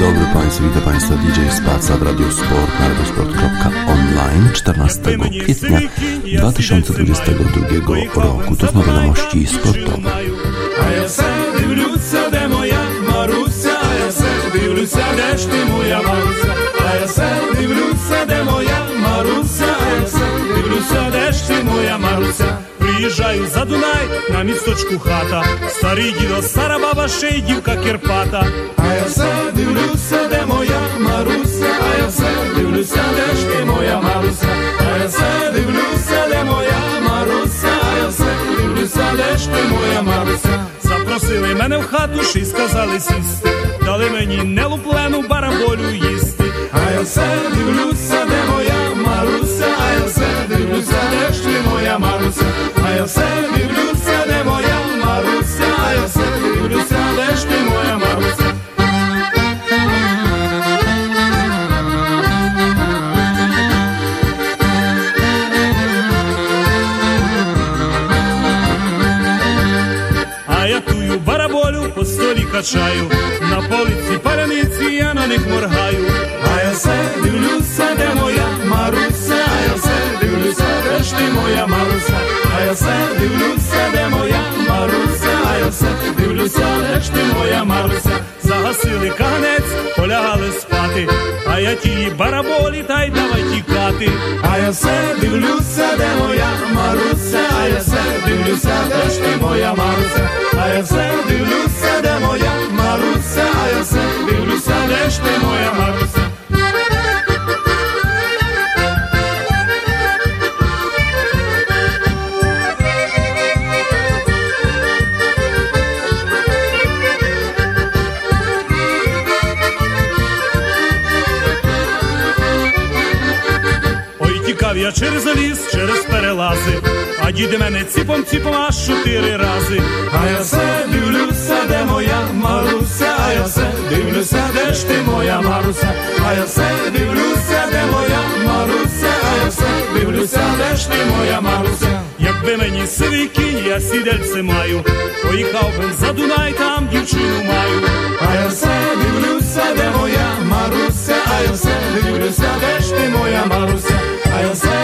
Dobry Państwu, witam Państwa DJ Spaca w Radio Sport na radiosport.online 14 kwietnia 2022 roku. To są wiadomości sportowe. A ja se dywluca, de moja Marusia, a ja se ty moja Marusia, a ja se de moja Marusia, a ja se ty moja Marusia. Приїжджаю за Дунай, на місточку хата, старий дідо, стара баба, ще й дівка Кирпата. А я все дивлюся, де моя Маруся, а я все дивлюся, де ж ти моя Маруся, а я все дивлюся, де моя Маруся, а я все дивлюся, де ж ти моя Маруся. Запросили мене в хату, ще й сказали сісти, дали мені нелуплену бараболю їсти. А я все дивлюся, ja sebi Rusja, devojama Rusja, ja sebi Rusja, deš ti moja Marusja. A ja tuju barabolju po stoli kačaju, na polici paranici ja na njih morhaju. A ja sebi Rusja, devojama Rusja, ja sebi Rusja, deš ti moja Marusja. Я все дивлюся, де моя Маруся, а я все дивлюся, де ж ти моя Маруся. Загасили каганець, полягали спати, а я тії бараболі та й давай тікати. А я все дивлюся, де моя Маруся, а я все дивлюся, де ж ти моя Маруся, а я все дивлюся, де моя Маруся, а я все дивлюся, де ж ти моя Маруся. Діди мене ціпом ціпом аж чотири рази. А я все дивлюся, де моя Маруся, а я все дивлюся, де ж ти моя Маруся, а я все дивлюся, де моя Маруся, а я все дивлюся, де ж ти моя Маруся. Якби мені сивий кінь, я сідельце маю, поїхав би за Дунай, там дівчину маю. А я все дивлюся, де моя Маруся, а я все дивлюся, де ж ти моя Маруся, а я все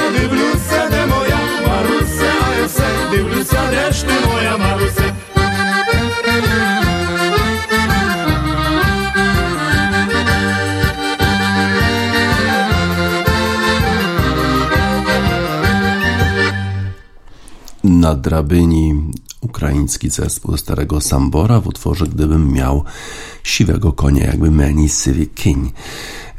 Na drabyni ukraiński zespół ze starego Sambora w utworze Gdybym miał siwego konia, jakby meni sywy kiń.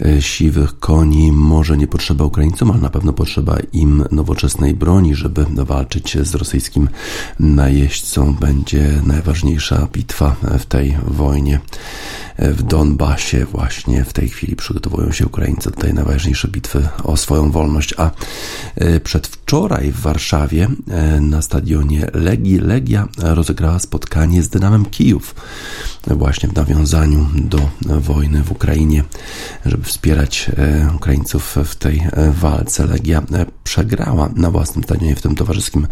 E, Siwych koni może nie potrzeba Ukraińcom, ale na pewno potrzeba im nowoczesnej broni, żeby walczyć z rosyjskim najeźdźcą. Będzie najważniejsza bitwa w tej wojnie w Donbasie. Właśnie w tej chwili przygotowują się Ukraińcy do tej najważniejszej bitwy o swoją wolność. A e, przedwczoraj w Warszawie e, na stadionie Legii Legia rozegrała spotkanie z Dynamem Kijów właśnie w nawiązaniu do wojny w Ukrainie, żeby wspierać e, Ukraińców w tej walce. Legia przegrała na własnym stadionie w tym towarzyskim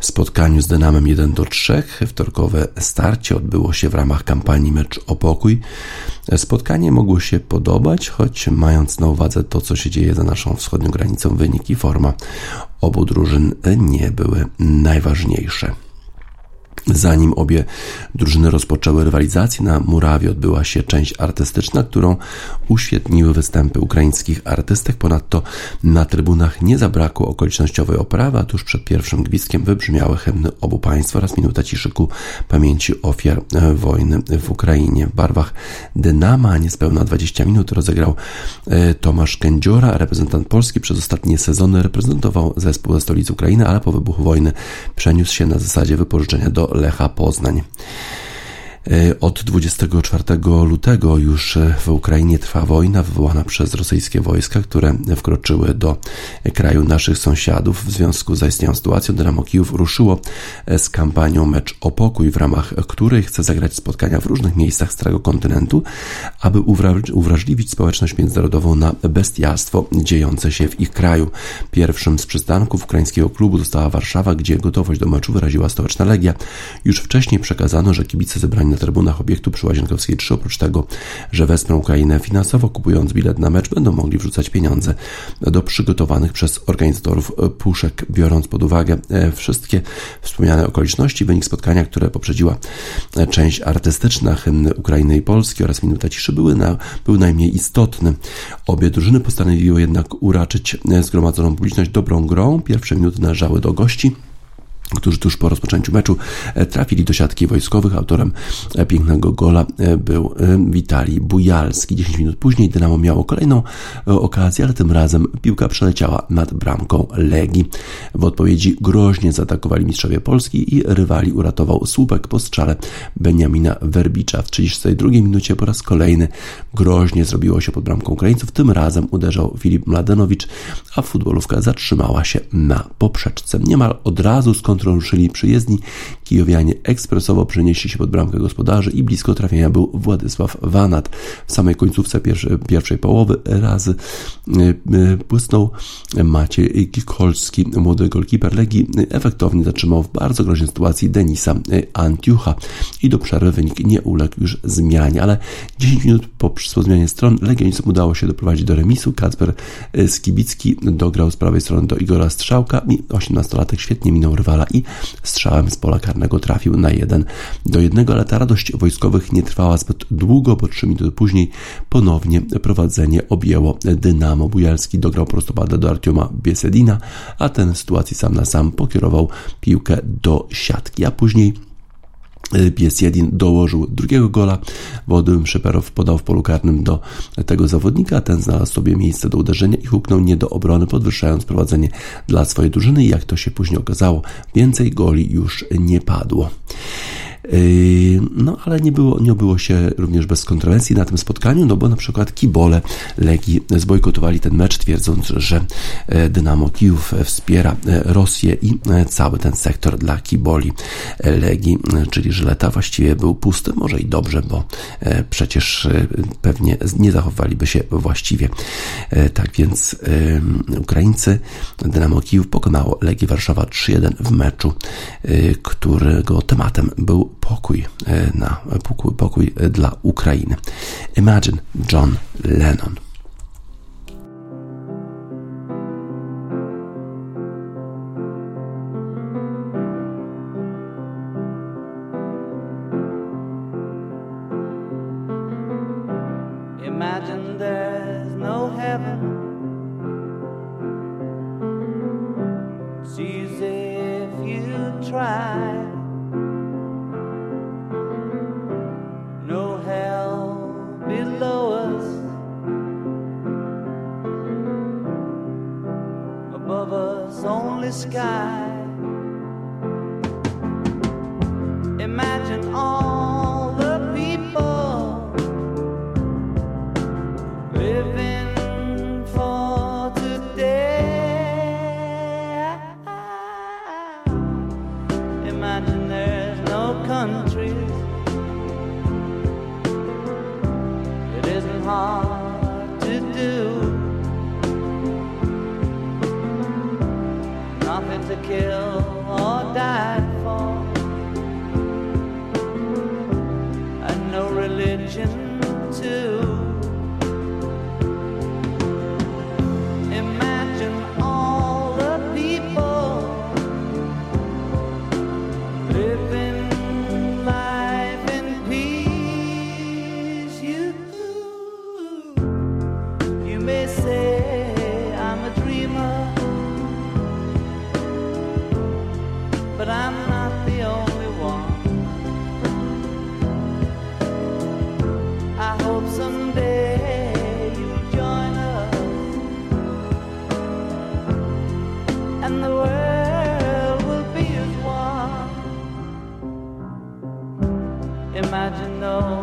spotkaniu z Dynamem 1 do 3. Wtorkowe starcie odbyło się w ramach kampanii Mecz o Pokój. Spotkanie mogło się podobać, choć mając na uwadze to, co się dzieje za naszą wschodnią granicą, wynik i forma obu drużyn nie były najważniejsze. Zanim obie drużyny rozpoczęły rywalizację, na murawie odbyła się część artystyczna, którą uświetniły występy ukraińskich artystek. Ponadto na trybunach nie zabrakło okolicznościowej oprawy, a tuż przed pierwszym gwizdkiem wybrzmiały hymny obu państw oraz minuta ciszy ku pamięci ofiar wojny w Ukrainie. W barwach Dynama niespełna 20 minut rozegrał Tomasz Kędziora, reprezentant Polski. Przez ostatnie sezony reprezentował zespół ze stolicy Ukrainy, ale po wybuchu wojny przeniósł się na zasadzie wypożyczenia do Lecha Poznań. Od 24 lutego już w Ukrainie trwa wojna wywołana przez rosyjskie wojska, które wkroczyły do kraju naszych sąsiadów. W związku z zaistniałą sytuacją Dynamo Kijów ruszyło z kampanią Mecz o Pokój, w ramach której chce zagrać spotkania w różnych miejscach starego kontynentu, aby uwrażliwić społeczność międzynarodową na bestialstwo dziejące się w ich kraju. Pierwszym z przystanków ukraińskiego klubu została Warszawa, gdzie gotowość do meczu wyraziła stołeczna Legia. Już wcześniej przekazano, że kibice zebrani na trybunach obiektu przy Łazienkowskiej 3. Oprócz tego, że wesprą Ukrainę finansowo, kupując bilet na mecz, będą mogli wrzucać pieniądze do przygotowanych przez organizatorów puszek, biorąc pod uwagę wszystkie wspomniane okoliczności. Wynik spotkania, które poprzedziła część artystyczna, hymny Ukrainy i Polski oraz minuta ciszy były na, był najmniej istotny. Obie drużyny postanowiły jednak uraczyć zgromadzoną publiczność dobrą grą. Pierwsze minuty należały do gości którzy tuż po rozpoczęciu meczu e, trafili do siatki wojskowych. Autorem e, pięknego gola e, był Witali Bujalski. 10 minut później Dynamo miało kolejną okazję, ale tym razem piłka przeleciała nad bramką Legii. W odpowiedzi groźnie zaatakowali mistrzowie Polski i rywali uratował słupek po strzale Benjamina Werbicza. W 32 minucie po raz kolejny groźnie zrobiło się pod bramką Ukraińców. Tym razem uderzał Filip Mladenowicz, a futbolówka zatrzymała się na poprzeczce. Niemal od razu skąd którą ruszyli przyjezdni, kijowianie ekspresowo przenieśli się pod bramkę gospodarzy i blisko trafienia był Władysław Wanat. W samej końcówce pierwszej, pierwszej połowy razy błysnął Maciej Kikolski, młody golkiper Legii, efektownie zatrzymał w bardzo groźnej sytuacji Denisa Antiucha i do przerwy wynik nie uległ już zmianie, ale 10 minut po zmianie stron Legionicom udało się doprowadzić do remisu. Kacper Skibicki dograł z prawej strony do Igora Strzałka i 18-latek świetnie minął rywala i strzałem z pola karnego trafił na 1 do 1, ale ta radość wojskowych nie trwała zbyt długo, bo 3 minuty później ponownie prowadzenie objęło Dynamo. Bujalski dograł prostopadę do Artioma Biesedina, a ten w sytuacji sam na sam pokierował piłkę do siatki, a później Pies Jedin dołożył drugiego gola. Władimir Szyperow podał w polu karnym do tego zawodnika. Ten znalazł sobie miejsce do uderzenia i huknął nie do obrony, podwyższając prowadzenie dla swojej drużyny. Jak to się później okazało, więcej goli już nie padło. Yy, no ale nie było, nie obyło się również bez kontrowersji na tym spotkaniu, no bo na przykład kibole Legii zbojkotowali ten mecz, twierdząc, że e, Dynamo Kijów wspiera e, Rosję i e, cały ten sektor dla kiboli Legii, czyli Żyleta właściwie był pusty, może i dobrze, bo przecież pewnie nie zachowaliby się właściwie. Tak więc Ukraińcy Dynamo Kijów pokonało Legię Warszawa 3-1 w meczu, którego tematem był pokój, e, na pokój, pokój dla Ukrainy. Imagine John Lennon. imagine know.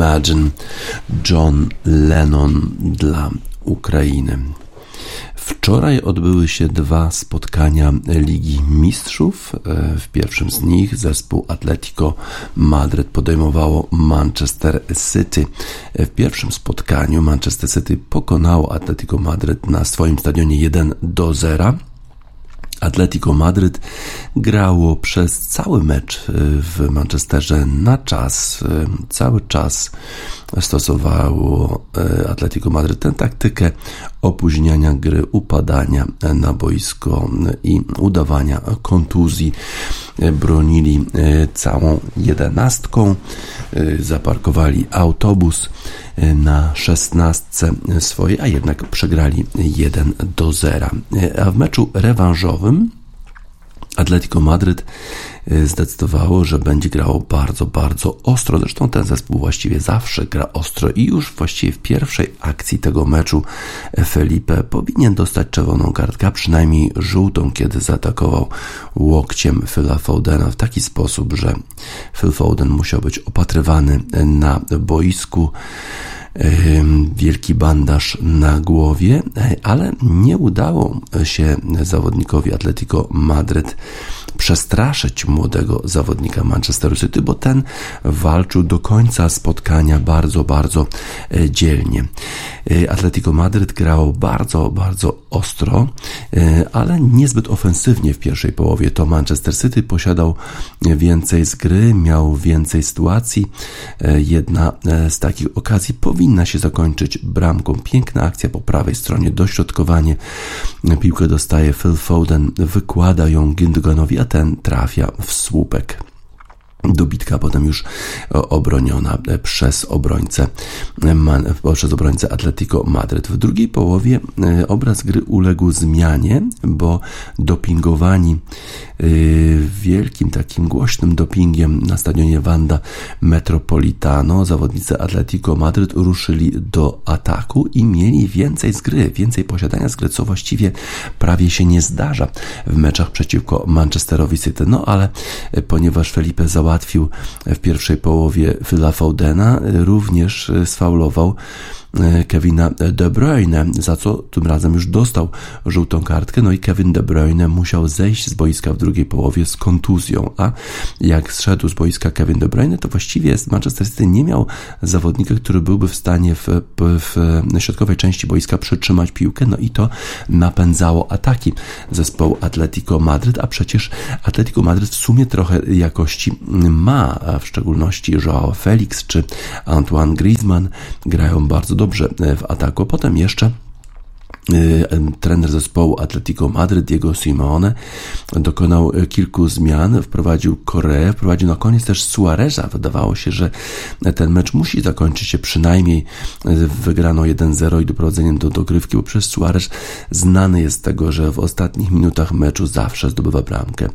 Imagine John Lennon dla Ukrainy. Wczoraj odbyły się dwa spotkania Ligi Mistrzów. E, w pierwszym z nich zespół Atletico Madryt podejmowało Manchester City. E, w pierwszym spotkaniu Manchester City pokonało Atletico Madryt na swoim stadionie 1 do 0. Atletico Madryt grało przez cały mecz e, w Manchesterze na czas. E, cały czas stosowało e, Atletico Madryt tę taktykę opóźniania gry, upadania na boisko i udawania kontuzji. Bronili całą jedenastką, zaparkowali autobus na szesnastce swojej, a jednak przegrali 1 do 0. A w meczu rewanżowym Atletico Madryt y, zdecydowało, że będzie grało bardzo, bardzo ostro. Zresztą ten zespół właściwie zawsze gra ostro i już właściwie w pierwszej akcji tego meczu Felipe powinien dostać czerwoną kartkę, przynajmniej żółtą, kiedy zaatakował łokciem Phila Fodena w taki sposób, że Phil Foden musiał być opatrywany na boisku wielki bandaż na głowie, ale nie udało się zawodnikowi Atletico Madryt przestraszyć młodego zawodnika Manchesteru City, bo ten walczył do końca spotkania bardzo, bardzo e, dzielnie. E, Atletico Madryt grał bardzo, bardzo ostro, e, ale niezbyt ofensywnie w pierwszej połowie. To Manchester City posiadał więcej z gry, miał więcej sytuacji. Jedna z takich okazji powinna się zakończyć bramką. Piękna akcja po prawej stronie, dośrodkowanie. Piłkę dostaje Phil Foden, wykłada ją Gündoganowi, a ten trafia w słupek dobitka potem już obroniona przez obrońcę, przez obrońcę Atletico Madryt. W drugiej połowie e, obraz gry uległ zmianie, bo dopingowani e, wielkim takim głośnym dopingiem na stadionie Wanda Metropolitano zawodnicy Atletico Madryt ruszyli do ataku i mieli więcej z gry, więcej posiadania z gry, co właściwie prawie się nie zdarza w meczach przeciwko Manchesterowi City. No ale e, ponieważ Felipe załatwił załatwił w pierwszej połowie Phila Foudena, również sfaulował E, Kevina De Bruyne, za co tym razem już dostał żółtą kartkę, no i Kevin De Bruyne musiał zejść z boiska w drugiej połowie z kontuzją, a jak zszedł z boiska Kevin De Bruyne, to właściwie Manchester City nie miał zawodnika, który byłby w stanie w, w, środkowej części boiska przytrzymać piłkę, no i to napędzało ataki zespołu Atletico Madryt, a przecież Atletico Madryt w sumie trochę jakości ma, w szczególności Joao Felix czy Antoine Griezmann. Grają bardzo dobrze w ataku. Potem jeszcze y, trener zespołu Atletico Madryt Diego Simeone dokonał kilku zmian, wprowadził Koreę, wprowadził na koniec też Suareza. Wydawało się, że ten mecz musi zakończyć się przynajmniej wygraną 1-0 i doprowadzeniem do dogrywki, bo przez Suarez znany jest z tego, że w ostatnich minutach meczu zawsze zdobywa bramkę.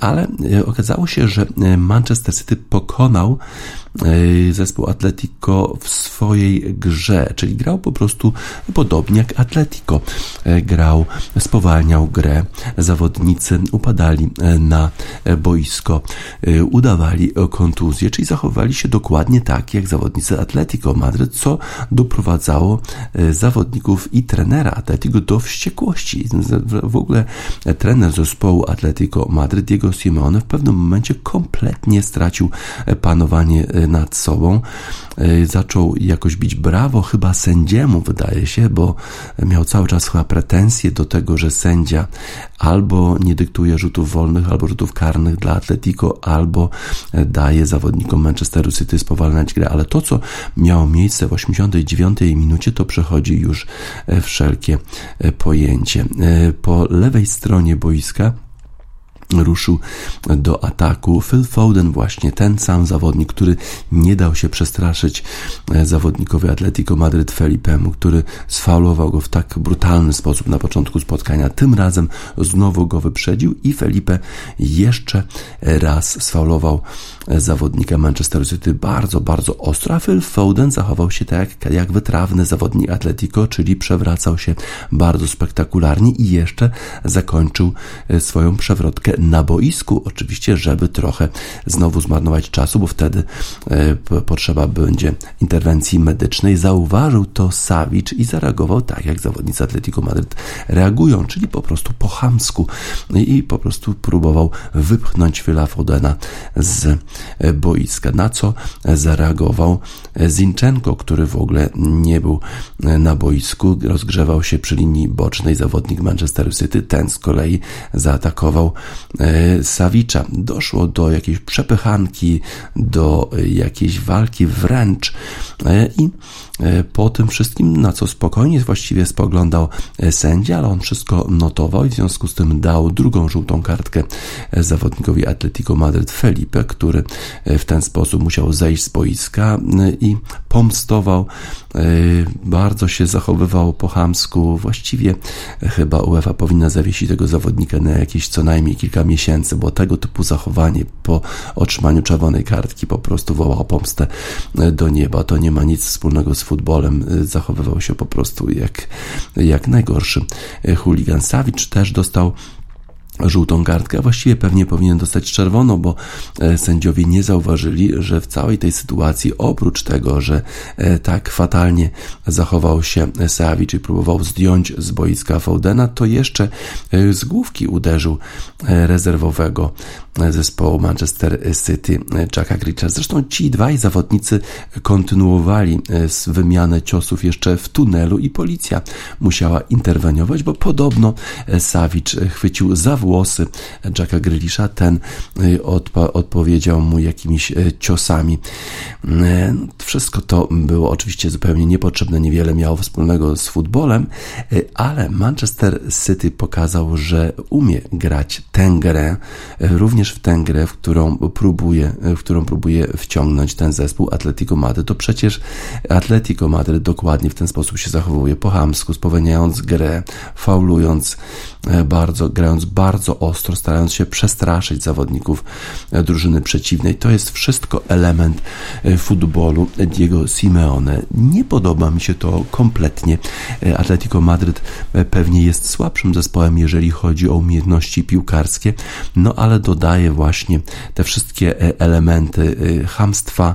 Ale okazało się, że Manchester City pokonał E, zespół Atletico w swojej grze, czyli grał po prostu podobnie jak Atletico. E, grał, spowalniał grę, zawodnicy upadali e, na boisko, udawali kontuzję, czyli zachowali się dokładnie tak jak zawodnicy Atletico Madryt, co doprowadzało zawodników i trenera Atletico do wściekłości. W ogóle trener zespołu Atletico Madryt, Diego Simeone w pewnym momencie kompletnie stracił panowanie nad sobą. E, zaczął jakoś bić brawo chyba sędziemu, wydaje się, bo miał cały czas chyba pretensje do tego, że sędzia albo nie dyktuje rzutów wolnych, albo rzutów karnych dla Atletico, albo e, daje zawodnikom Manchesteru City spowalniać grę, ale to, co miało miejsce w 89 minucie, to przechodzi już e, wszelkie pojęcie. Po lewej stronie boiska ruszył do ataku. Phil Foden, właśnie ten sam zawodnik, który nie dał się przestraszyć e, zawodnikowi Atletico Madryt Felipemu, który sfaulował go w tak brutalny sposób na początku spotkania. Tym razem znowu go wyprzedził i Felipe jeszcze raz sfaulował e, zawodnika Manchester City bardzo, bardzo ostro, a Phil Foden zachował się tak jak, jak wytrawny zawodnik Atletico, czyli przewracał się bardzo spektakularnie i jeszcze zakończył e, swoją przewrotkę na boisku, oczywiście, żeby trochę znowu zmarnować czasu, bo wtedy e, potrzeba będzie interwencji medycznej. Zauważył to Savic i zareagował tak, jak zawodnicy Atletico Madryt reagują, czyli po prostu po chamsku. I po prostu próbował wypchnąć Phila Fodena z e, boiska, na co zareagował Zinchenko, który w ogóle nie był na boisku, rozgrzewał się przy linii bocznej. Zawodnik Manchester City, ten z kolei zaatakował E, Sawicza. Doszło do jakiejś przepychanki, do jakiejś walki wręcz e, i e, po tym wszystkim, na co spokojnie właściwie spoglądał sędzia, ale on wszystko notował i w związku z tym dał drugą żółtą kartkę zawodnikowi Atletico Madryt Felipe, który w ten sposób musiał zejść z boiska i pomstował, bardzo się zachowywał po chamsku. Właściwie chyba UEFA powinna zawiesić tego zawodnika na jakieś co najmniej kilka miesięcy, bo tego typu zachowanie po otrzymaniu czerwonej kartki po prostu wołał pomstę do nieba. To nie ma nic wspólnego z futbolem. Zachowywał się po prostu jak, jak najgorszy chuligan. Sawicz też dostał żółtą kartkę, a właściwie pewnie powinien dostać czerwoną, bo e, sędziowie nie zauważyli, że w całej tej sytuacji, oprócz tego, że e, tak fatalnie zachował się Savic i próbował zdjąć z boiska Foudena, to jeszcze e, z główki uderzył rezerwowego zespołu Manchester City Jacka Grealicha. Zresztą ci dwaj zawodnicy kontynuowali wymianę ciosów jeszcze w tunelu i policja musiała interweniować, bo podobno Savic chwycił za włosy Jacka Grealisha. Ten y, odpo odpowiedział mu jakimiś y, ciosami. Y, wszystko to było oczywiście zupełnie niepotrzebne, niewiele miało wspólnego z futbolem, ale Manchester City pokazał, że umie grać tę grę, również w tę grę, w którą próbuje, w którą próbuje wciągnąć ten zespół Atletico Madryt. To przecież Atletico Madryt dokładnie w ten sposób się zachowuje po hamsku, spowalniając grę, faulując bardzo, grając bardzo bardzo ostro, starając się przestraszyć zawodników e, drużyny przeciwnej. To jest wszystko element e, futbolu Diego Simeone. Nie podoba mi się to kompletnie. E, Atletico Madryt pewnie jest słabszym zespołem, jeżeli chodzi o umiejętności piłkarskie, no ale dodaje właśnie te wszystkie elementy hamstwa,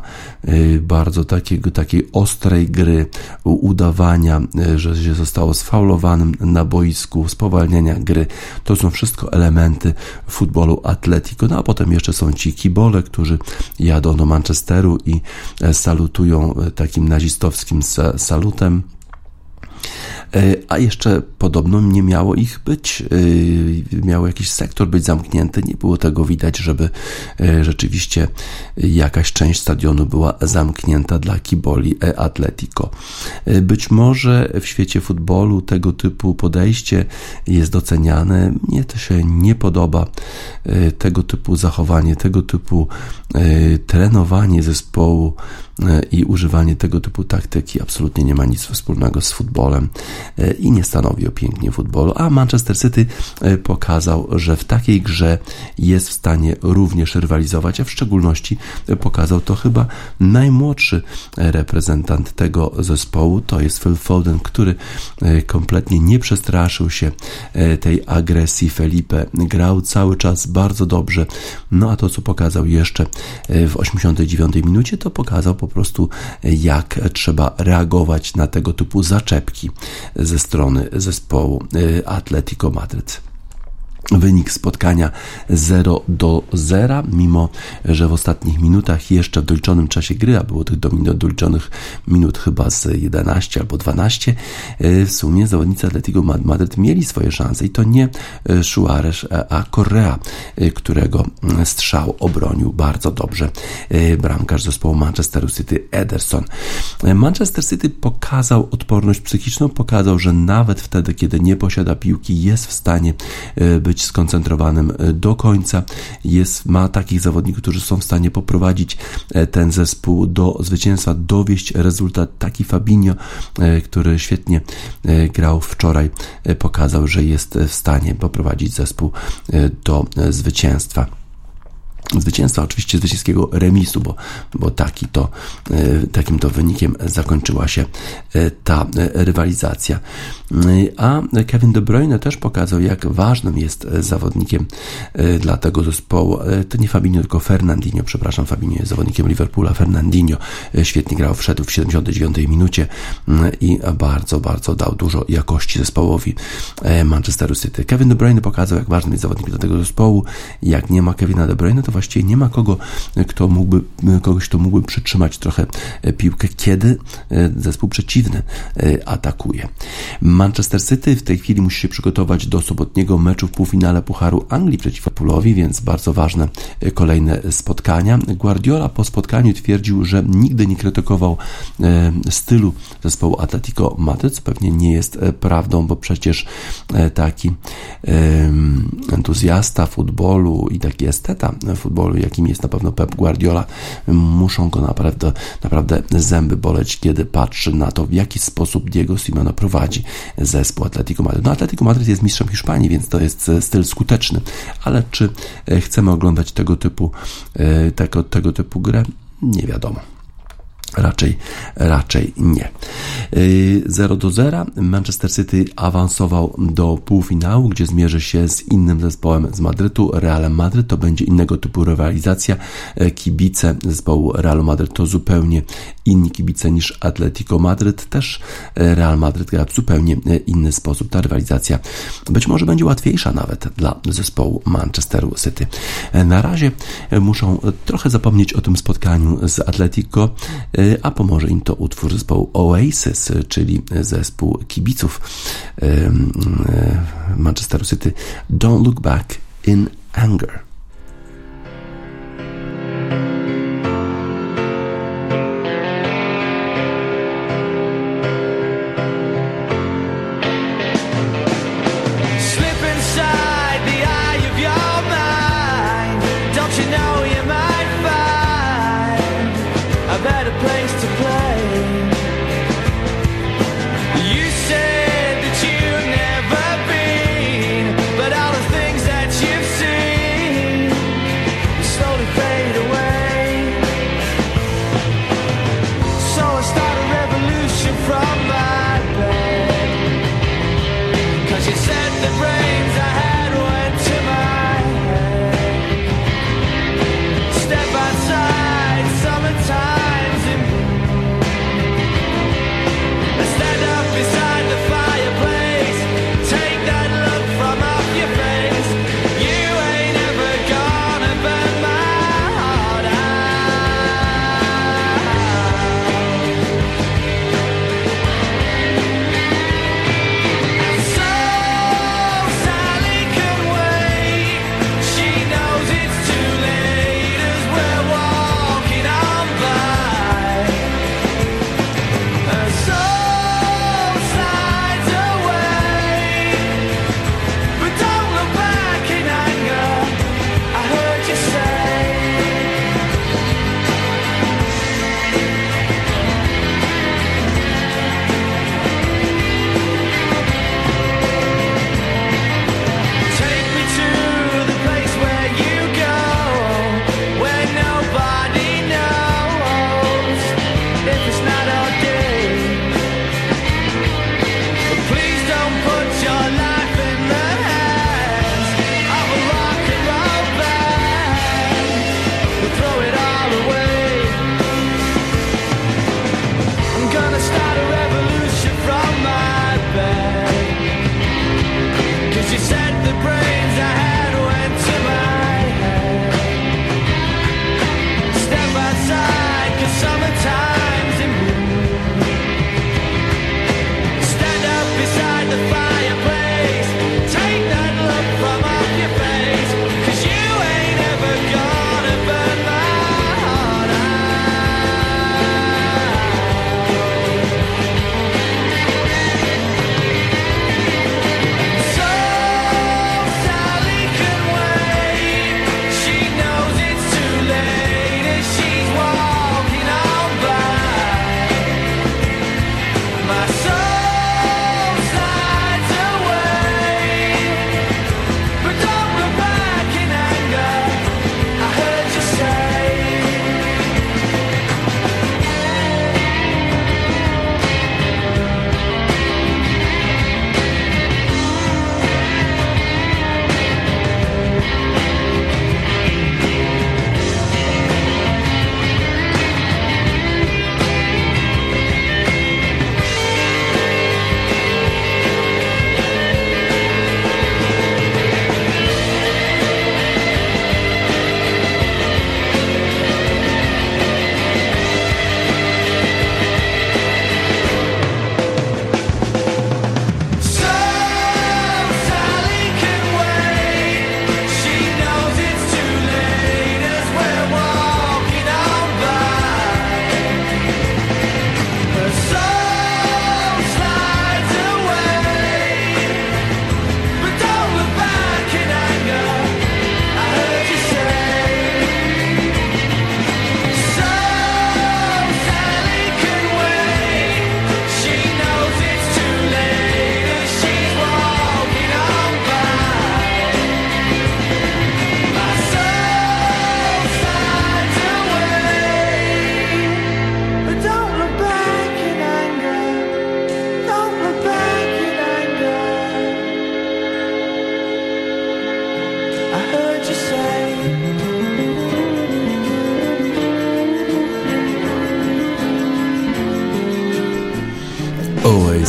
bardzo takiego, takiej ostrej gry, udawania, że się zostało sfaulowanym na boisku, spowalniania gry. To są wszystko elementy futbolu Atletico. No a potem jeszcze są ci kibole, którzy jadą do Manchesteru i e, salutują e, takim nazistowskim salutem. E, a jeszcze podobno nie miało ich być, e, miał jakiś sektor być zamknięty, nie było tego widać, żeby e, rzeczywiście jakaś część stadionu była zamknięta dla kiboli Atletico. Być może w świecie futbolu tego typu podejście jest doceniane, mnie to się nie podoba, tego typu zachowanie, tego typu trenowanie zespołu i używanie tego typu taktyki absolutnie nie ma nic wspólnego z futbolem i nie stanowi o pięknie futbolu, a Manchester City e, pokazał, że w takiej grze jest w stanie również rywalizować, a w szczególności pokazał to chyba najmłodszy reprezentant tego zespołu, to jest Phil Foden, który e, kompletnie nie przestraszył się e, tej agresji. Felipe, grał cały czas bardzo dobrze, no a to co pokazał jeszcze w 89 minucie, to pokazał po prostu jak trzeba reagować na tego typu zaczepki ze strony zespołu y, Atletico Madryt. Wynik spotkania 0 do 0, mimo że w ostatnich minutach jeszcze w doliczonym czasie gry, a było tych doliczonych minut chyba z 11 albo 12, y, w sumie zawodnicy Atletico Madryt mieli swoje szanse i to nie y, Suarez, a Correa, którego strzał obronił bardzo dobrze bramkarz zespołu Manchester City Ederson. Manchester City pokazał odporność psychiczną, pokazał, że nawet wtedy, kiedy nie posiada piłki, jest w stanie być być skoncentrowanym e, do końca. Jest, ma takich zawodników, którzy są w stanie poprowadzić e, ten zespół do zwycięstwa, dowieść rezultat. Taki Fabinho, e, który świetnie grał wczoraj, pokazał, że jest w stanie poprowadzić zespół do zwycięstwa zwycięstwa, oczywiście zwycięskiego remisu, bo, bo taki to, e, takim to wynikiem zakończyła się e, ta e, rywalizacja. A Kevin De Bruyne też pokazał, jak ważnym jest zawodnikiem dla tego zespołu. To nie Fabinho, tylko Fernandinho, przepraszam, Fabinho jest zawodnikiem Liverpoola, Fernandinho świetnie grał, wszedł w 79 minucie i bardzo, bardzo dał dużo jakości zespołowi Manchesteru City. Kevin De Bruyne pokazał, jak ważnym jest zawodnik dla tego zespołu. Jak nie ma Kevina De Bruyne, to właściwie nie ma kogo, kto mógłby, kogoś, kto mógłby przytrzymać trochę e, piłkę, kiedy e, zespół przeciwny e, atakuje. Manchester City w tej chwili musi się przygotować do sobotniego meczu w półfinale Pucharu Anglii przeciwko Pulowi, więc bardzo ważne kolejne spotkania. Guardiola po spotkaniu twierdził, że nigdy nie krytykował stylu zespołu Atletico Madryt, co pewnie nie jest prawdą, bo przecież taki entuzjasta futbolu i taki esteta futbolu, jakim jest na pewno Pep Guardiola, muszą go naprawdę, naprawdę zęby boleć, kiedy patrzy na to, w jaki sposób Diego Simeone prowadzi zespół Atletico Madryt. No Atletico Madryt jest mistrzem Hiszpanii, więc to jest styl skuteczny, ale czy e, chcemy oglądać tego typu, e, tego, tego typu grę? Nie wiadomo. Raczej, raczej nie. 0 y, do 0 Manchester City awansował do półfinału, gdzie zmierzy się z innym zespołem z Madrytu, Realem Madryt. To będzie innego typu rywalizacja. E, kibice zespołu Realu Madryt to zupełnie inni kibice niż Atletico Madryt. Też e, Real Madryt gra w zupełnie e, inny sposób. Ta rywalizacja być może będzie łatwiejsza nawet dla zespołu Manchesteru City. Na razie muszą trochę zapomnieć o tym spotkaniu z Atletico a pomoże im to utwór zespołu Oasis, czyli zespół kibiców Manchesteru City Don't Look Back in Anger.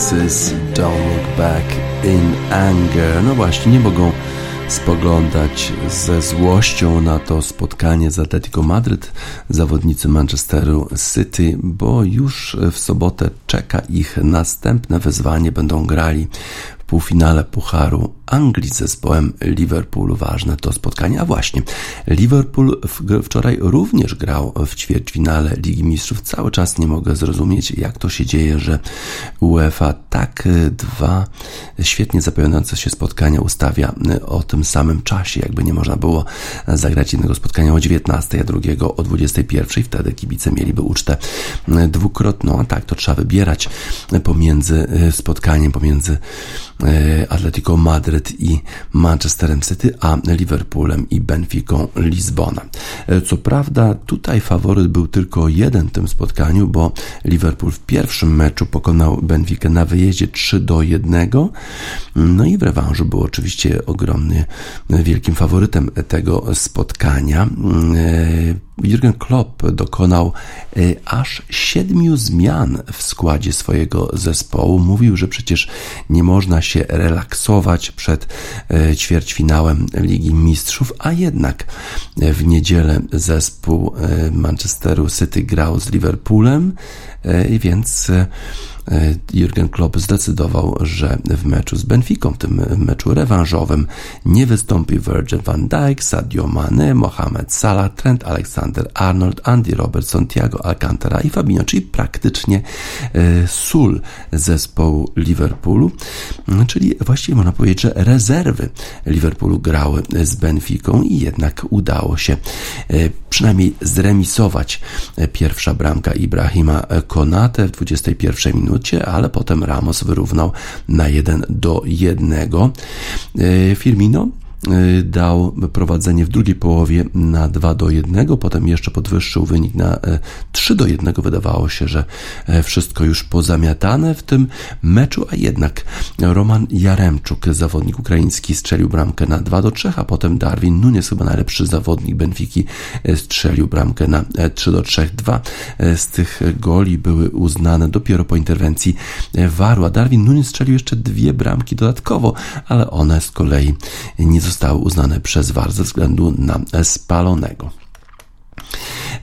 Don't Look Back in Anger. No właśnie, nie mogą spoglądać ze złością na to spotkanie z Atletico Madryt, zawodnicy Manchesteru City, bo już w sobotę czeka ich następne wyzwanie. Będą grali półfinale Pucharu Anglii z zespołem Liverpoolu. Ważne to spotkanie. A właśnie, Liverpool wczoraj również grał w ćwierćfinale Ligi Mistrzów. Cały czas nie mogę zrozumieć, jak to się dzieje, że UEFA tak dwa świetnie zapowiadające się spotkania ustawia o tym samym czasie. Jakby nie można było zagrać jednego spotkania o 19, a drugiego o 21. Wtedy kibice mieliby ucztę dwukrotną. A tak, to trzeba wybierać pomiędzy spotkaniem, pomiędzy e, Atletico Madryt i Manchesterem City, a Liverpoolem i Benficą Lizbona. E, co prawda tutaj faworyt był tylko jeden w tym spotkaniu, bo Liverpool w pierwszym meczu pokonał Benfica na wyjeździe 3 do 1. No i w rewanżu był oczywiście ogromny, wielkim faworytem tego spotkania. Jurgen Klopp dokonał e, aż siedmiu zmian w składzie swojego zespołu. Mówił, że przecież nie można się relaksować przed e, ćwierćfinałem Ligi Mistrzów, a jednak w niedzielę zespół Manchesteru City grał z Liverpoolem, więc Jurgen Klopp zdecydował, że w meczu z Benficą, tym meczu rewanżowym, nie wystąpi Virgil van Dijk, Sadio Mane, Mohamed Salah, Trent Alexander-Arnold, Andy Robertson, Thiago Alcantara i Fabinho, czyli praktycznie e, sól zespołu Liverpoolu, czyli właściwie można powiedzieć, że rezerwy Liverpoolu grały z Benficą i jednak udało się e, przynajmniej zremisować pierwsza bramka Ibrahima Konate w 21 minucie ale potem Ramos wyrównał na 1 do 1. E, Firmino dał prowadzenie w drugiej połowie na 2 do 1, potem jeszcze podwyższył wynik na 3 y, do 1. Wydawało się, że y, wszystko już pozamiatane w tym meczu, a jednak Roman Jaremczuk, zawodnik ukraiński, strzelił bramkę na 2 do 3, a potem Darwin Nunes, chyba najlepszy zawodnik Benfiki, strzelił bramkę na 3 do 3. Dwa z tych goli były uznane dopiero po interwencji Waru, a Darwin Nunes strzelił jeszcze dwie bramki dodatkowo, ale one z kolei nie zostały zostały uznane przez VAR ze względu na spalonego.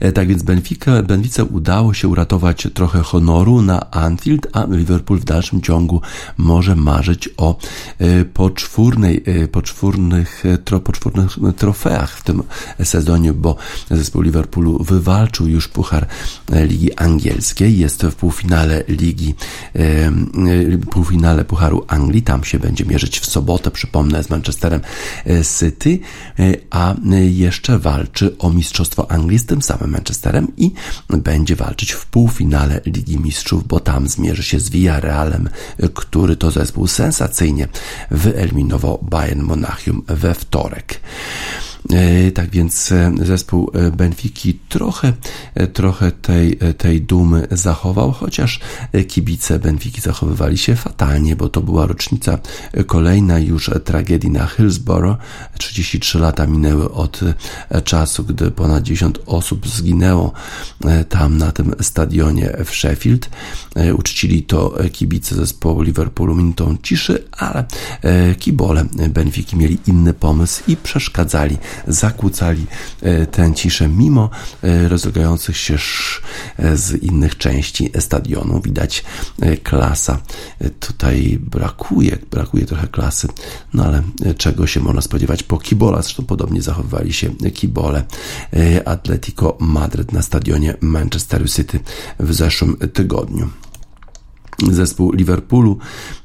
E, tak więc Benfica, Benfice udało się uratować trochę honoru na Anfield, a Liverpool w dalszym ciągu może marzyć o e, poczwórnej, e, poczwórnych, tro, poczwórnych trofeach w tym sezonie, bo zespół Liverpoolu wywalczył już puchar Ligi Angielskiej, jest w półfinale Ligi, półfinale Pucharu Anglii, tam się będzie mierzyć w sobotę, przypomnę, z Manchesterem City, a jeszcze walczy o Mistrzostwo Anglii z tym samym Manchesterem i będzie walczyć w półfinale Ligi Mistrzów, bo tam zmierzy się z Villarrealem, który to zespół sensacyjnie wyeliminował Bayern Monachium we wtorek. E, tak więc e, zespół e, Benfiki trochę, trochę tej, tej dumy zachował, chociaż kibice Benfiki zachowywali się fatalnie, bo to była rocznica kolejna już tragedii na Hillsborough. 33 lata minęły od czasu, gdy ponad 10 osób zginęło tam na tym stadionie w Sheffield. Uczcili to kibice zespołu Liverpoolu minutą ciszy, ale kibole Benfiki mieli inny pomysł i przeszkadzali zakłócali e, tę ciszę mimo e, rozlegających się e, z innych części stadionu. Widać klasa. Tutaj brakuje, brakuje trochę klasy, no ale czego się można spodziewać po kibola? Zresztą podobnie zachowywali się kibole Atletico Madryt na stadionie Manchester City w zeszłym tygodniu. Zespół Liverpoolu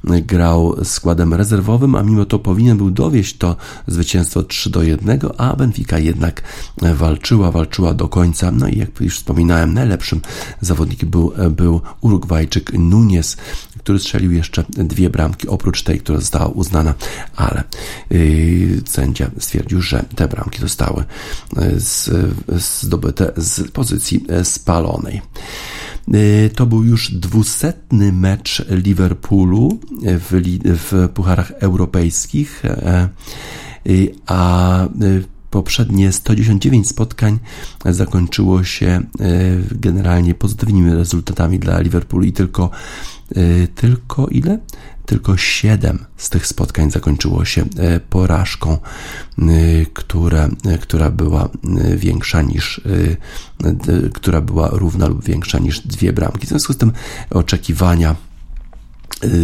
grał składem rezerwowym, a mimo to powinien był dowieść to zwycięstwo 3 do 1, a Benfica jednak walczyła, walczyła do końca. No i jak już wspominałem, najlepszym zawodnikiem był, był Urugwajczyk Nunes, który strzelił jeszcze dwie bramki, oprócz tej, która została uznana, ale yy, sędzia stwierdził, że te bramki zostały z, zdobyte z pozycji spalonej. Y, to był już dwusetny mecz Liverpoolu w, w pucharach europejskich, e, y, a y, poprzednie 119 spotkań zakończyło się e, generalnie pozytywnymi rezultatami dla Liverpoolu i tylko, e, tylko ile? Tylko 7 z tych spotkań zakończyło się e, porażką, która, która była większa niż, która była równa lub większa niż dwie bramki. W związku z tym oczekiwania Y,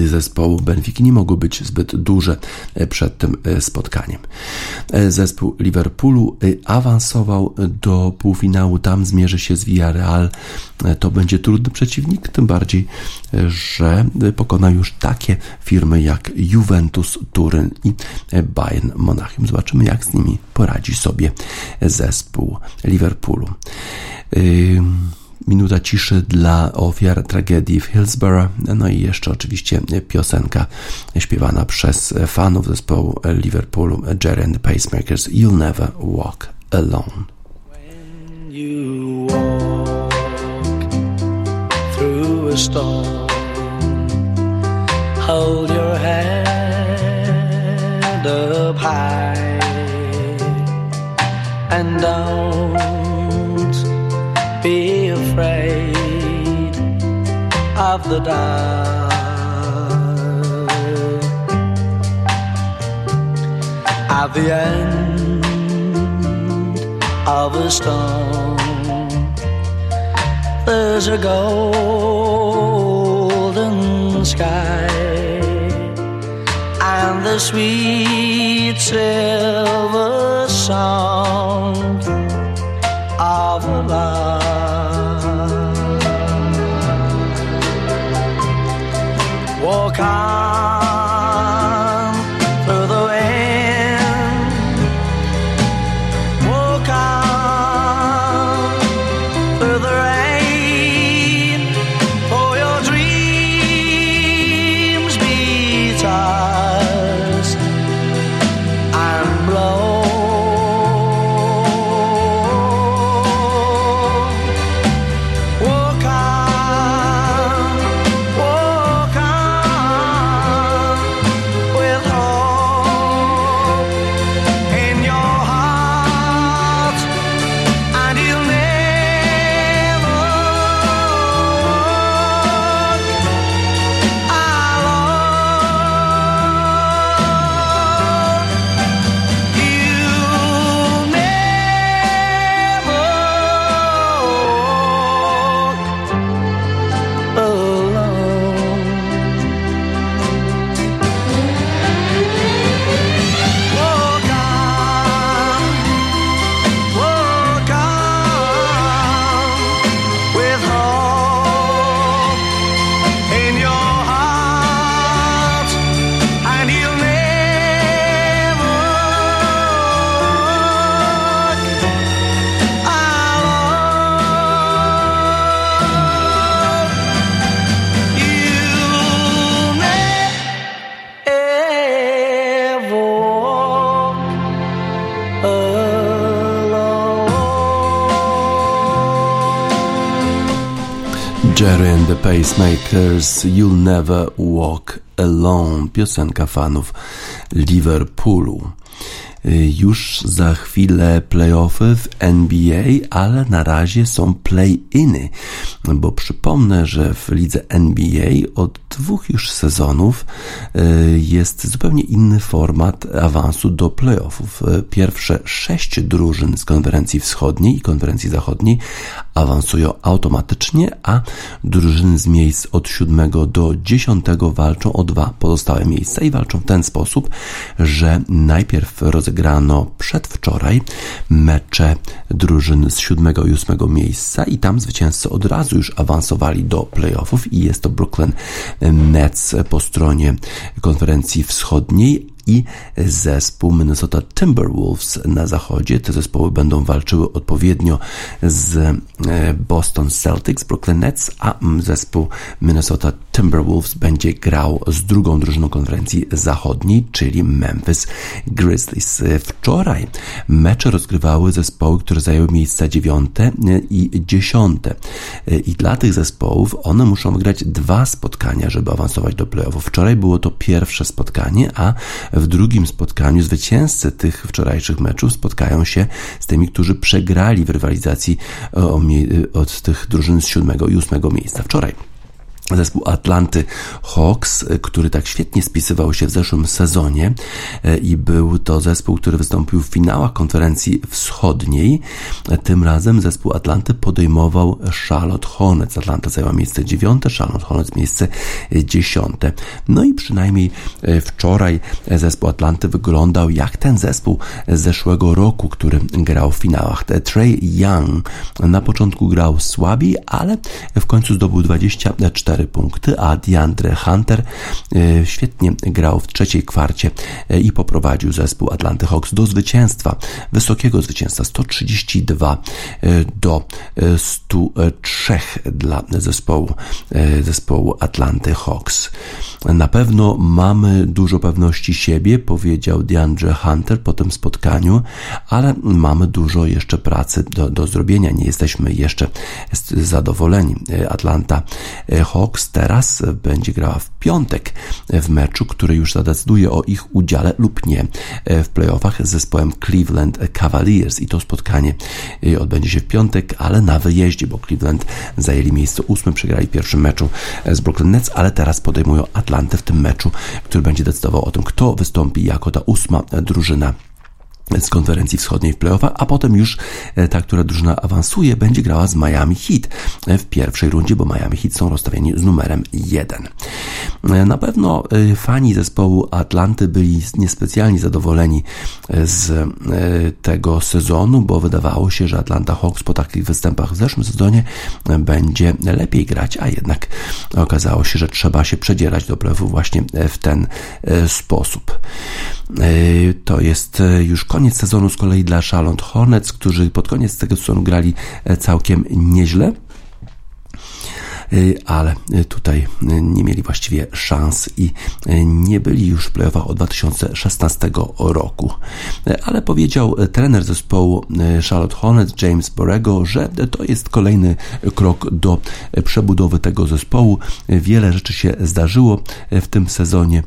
zespołu Benfiki nie mogły być zbyt duże y, przed tym y, spotkaniem. Zespół Liverpoolu awansował do półfinału, tam zmierzy się z Villarreal. To będzie trudny przeciwnik, tym bardziej, że pokona już takie firmy jak Juventus Turyn i Bayern Monachium. Zobaczymy, jak z nimi poradzi sobie zespół Liverpoolu. Minuta ciszy dla ofiar tragedii w Hillsborough. No i jeszcze oczywiście piosenka śpiewana przez fanów zespołu Liverpoolu Jerry and the Pacemakers You'll Never Walk Alone. When you walk through a storm Hold your head of the dark. At the end of a storm, there's a golden sky and the sweet silver song of love. casa. Jerry and the Pacemakers You'll Never Walk Alone, piosenka fanów Liverpoolu. Już za chwilę playoffy w NBA, ale na razie są play-iny, bo przypomnę, że w lidze NBA od dwóch już sezonów e, jest zupełnie inny format awansu do playoffów. E, pierwsze sześć drużyn z konferencji wschodniej i konferencji zachodniej awansują automatycznie, a drużyny z miejsc od siódmego do dziesiątego walczą o dwa pozostałe miejsca i walczą w ten sposób, że najpierw rozegrano przedwczoraj mecze drużyn z siódmego i ósmego miejsca i tam zwycięzcy od razu już awansowali do playoffów i jest to Brooklyn Nets po stronie konferencji wschodniej, i zespół Minnesota Timberwolves na zachodzie. Te zespoły będą walczyły odpowiednio z e, Boston Celtics, Brooklyn Nets, a zespół Minnesota Timberwolves będzie grał z drugą drużyną konferencji zachodniej, czyli Memphis Grizzlies. Wczoraj mecze rozgrywały zespoły, które zajęły miejsca dziewiąte i dziesiąte. I dla tych zespołów one muszą wygrać dwa spotkania, żeby awansować do playoffów. Wczoraj było to pierwsze spotkanie, a W drugim spotkaniu zwycięzcy tych wczorajszych meczów spotkają się z tymi, którzy przegrali w rywalizacji od tych drużyn z siódmego i ósmego miejsca. Wczoraj zespół Atlanty Hawks, który tak świetnie spisywał się w zeszłym sezonie e, i był to zespół, który wystąpił w finałach konferencji wschodniej. Tym razem zespół Atlanty podejmował Charlotte Hornets. Atlanta zajęła miejsce dziewiąte, Charlotte Hornets miejsce dziesiąte. No i przynajmniej e, wczoraj zespół Atlanty wyglądał jak ten zespół z zeszłego roku, który grał w finałach. Trey Young na początku grał słabiej, ale w końcu zdobył 24 4 punkty, a DeAndre Hunter e, świetnie grał w trzeciej kwarcie e, i poprowadził zespół Atlanty Hawks do zwycięstwa, wysokiego zwycięstwa 132 e, do 103 dla zespołu, zespołu Atlanty Hawks. Na pewno mamy dużo pewności siebie, powiedział DeAndre Hunter po tym spotkaniu, ale mamy dużo jeszcze pracy do, do zrobienia. Nie jesteśmy jeszcze zadowoleni. Atlanta Hawks teraz będzie grała w piątek w meczu, który już zadecyduje o ich udziale lub nie w playoffach z zespołem Cleveland Cavaliers. I to spotkanie odbędzie się w piątek, ale na wyjeździe, bo Cleveland zajęli miejsce ósme, przegrali w pierwszym meczu z Brooklyn Nets, ale teraz podejmują Atlantę w tym meczu, który będzie decydował o tym, kto wystąpi jako ta ósma drużyna z konferencji wschodniej w playoffach, a potem już e, ta, która drużyna awansuje, będzie grała z Miami Heat w pierwszej rundzie, bo Miami Heat są rozstawieni z numerem 1. E, na pewno e, fani zespołu Atlanty byli niespecjalnie zadowoleni z tego sezonu, bo wydawało się, że Atlanta Hawks po takich występach w zeszłym sezonie będzie lepiej grać, a jednak okazało się, że trzeba się przedzierać do playoffów właśnie w ten sposób. To jest już koniec sezonu z kolei dla Charlotte Hornets, którzy pod koniec tego sezonu grali e, całkiem nieźle. Y, ale y, tutaj y, nie mieli właściwie szans i nie byli już w playoffach od 2016 roku. Ale powiedział trener zespołu Charlotte Hornets James Borrego, że to jest kolejny krok do przebudowy tego zespołu. Wiele rzeczy się zdarzyło w tym sezonie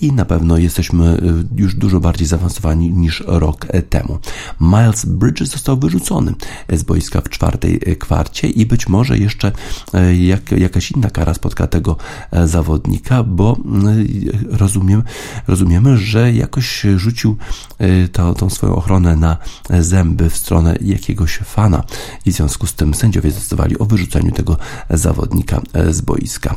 i na pewno jesteśmy już dużo bardziej zaawansowani niż rok temu. Miles Bridges został wyrzucony z boiska w czwartej kwarcie i być może jeszcze jak jak, jakaś inna kara spotka tego e, zawodnika, bo e, rozumiem, rozumiemy, że jakoś rzucił e, to, tą swoją ochronę na zęby w stronę jakiegoś fana i w związku z tym sędziowie zdecydowali o wyrzuceniu tego zawodnika z boiska.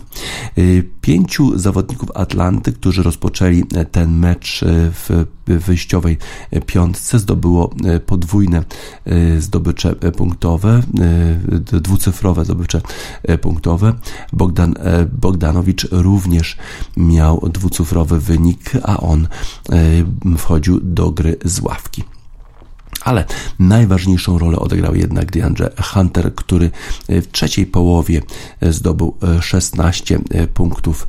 Pięciu zawodników Atlanty, którzy rozpoczęli ten mecz w wyjściowej piątce zdobyło podwójne zdobycze punktowe, dwucyfrowe zdobycze punktowe Bogdan, e, Bogdanowicz również miał dwucyfrowy wynik, a on e, wchodził do gry z ławki. Ale najważniejszą rolę odegrał jednak DeAndre Hunter, który w trzeciej połowie zdobył 16 punktów,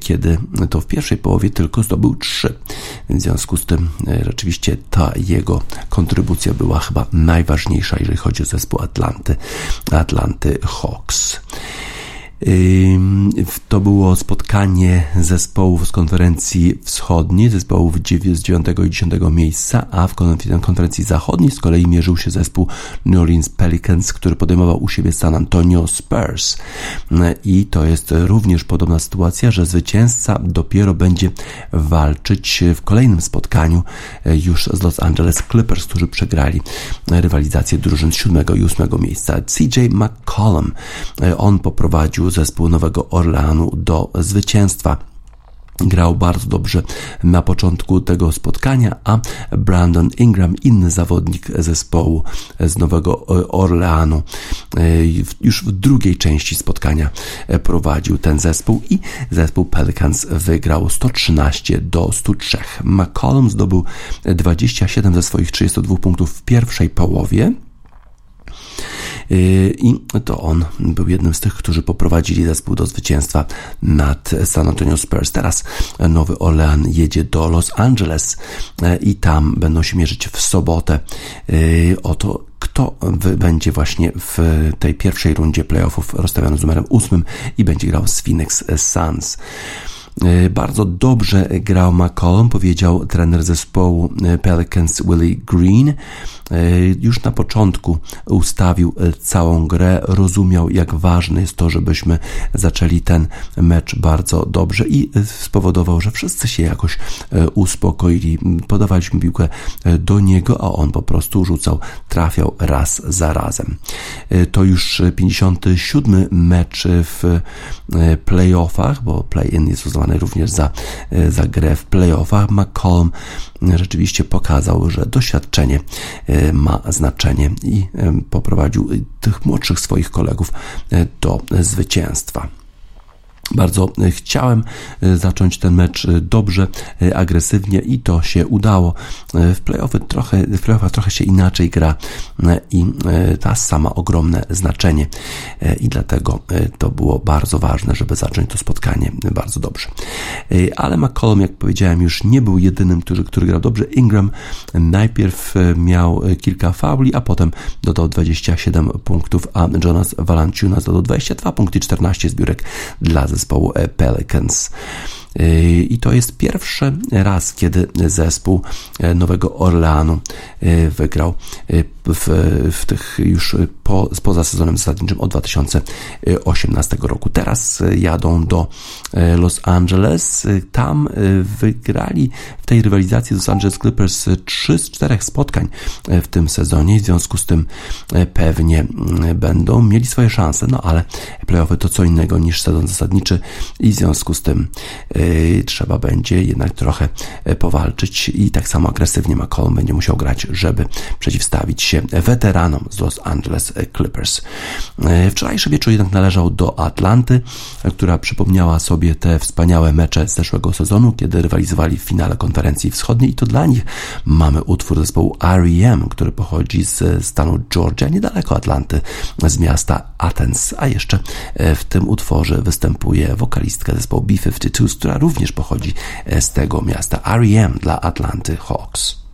kiedy to w pierwszej połowie tylko zdobył 3. W związku z tym rzeczywiście ta jego kontrybucja była chyba najważniejsza, jeżeli chodzi o zespół Atlanty, Atlanty Hawks. To było spotkanie zespołów z konferencji wschodniej, zespołów z 9 i 10 miejsca, a w konferencji zachodniej z kolei mierzył się zespół New Orleans Pelicans, który podejmował u siebie San Antonio Spurs. I to jest również podobna sytuacja, że zwycięzca dopiero będzie walczyć w kolejnym spotkaniu e, już z Los Angeles Clippers, którzy przegrali rywalizację drużyn z 7 i 8 miejsca. CJ McCollum, e, on poprowadził zespół Nowego Orleanu do zwycięstwa. Grał bardzo dobrze na początku tego spotkania, a Brandon Ingram, inny zawodnik zespołu z Nowego Orleanu, już w drugiej części spotkania prowadził ten zespół i zespół Pelicans wygrał 113 do 103. McCollum zdobył 27 ze swoich 32 punktów w pierwszej połowie I to on był jednym z tych, którzy poprowadzili zespół do zwycięstwa nad San Antonio Spurs. Teraz Nowy Orlean jedzie do Los Angeles yy, i tam będą się mierzyć w sobotę yy, o to, kto będzie właśnie w tej pierwszej rundzie playoffów rozstawiony z numerem ósmym i będzie grał z Phoenix Suns. E, bardzo dobrze grał McCollum, powiedział trener zespołu e, Pelicans Willie Green. E, już na początku ustawił całą grę, rozumiał jak ważne jest to, żebyśmy zaczęli ten mecz bardzo dobrze i spowodował, że wszyscy się jakoś uspokoili. Podawaliśmy piłkę do niego, a on po prostu rzucał, trafiał raz za razem. To już 57 mecz w playoffach, bo play-in jest uznawany również za, za grę w playoffach. McCollum rzeczywiście pokazał, że doświadczenie e, ma znaczenie i e, poprowadził tych młodszych swoich kolegów e, do zwycięstwa. Bardzo e, chciałem e, zacząć ten mecz e, dobrze, agresywnie i to się udało. W playoffy trochę, w playoffach trochę się inaczej gra i ta sama ogromne znaczenie i dlatego to było bardzo ważne, żeby zacząć to spotkanie bardzo dobrze. Ale McCollum, jak powiedziałem, już nie był jedynym, który, który grał dobrze. Ingram najpierw miał kilka fauli, a potem dodał 27 punktów, a Jonas Valanciunas dodał 22 punkty i 14 zbiórek dla zespołu e, Pelicans. E, I to jest pierwszy raz, kiedy zespół e, Nowego Orleanu wygrał w, w tych już po, poza sezonem zasadniczym od 2018 roku. Teraz jadą do Los Angeles. Tam wygrali w tej rywalizacji Los Angeles Clippers 3 z 4 spotkań w tym sezonie. W związku z tym pewnie będą mieli swoje szanse, no ale playoffy to co innego niż sezon zasadniczy i w związku z tym yy, trzeba będzie jednak trochę powalczyć i tak samo agresywnie McCollum będzie musiał grać, żeby przeciwstawić się weteranom z Los Angeles Clippers. E, wczorajszy wieczór jednak należał do Atlanty, która przypomniała sobie te wspaniałe mecze z zeszłego sezonu, kiedy rywalizowali w finale konferencji wschodniej i to dla nich mamy utwór zespołu R.E.M., który pochodzi z stanu Georgia, niedaleko Atlanty, z miasta Athens, a jeszcze e, w tym utworze występuje wokalistka zespołu B-52, która również pochodzi e, z tego miasta. R.E.M. dla Atlanty Hawks.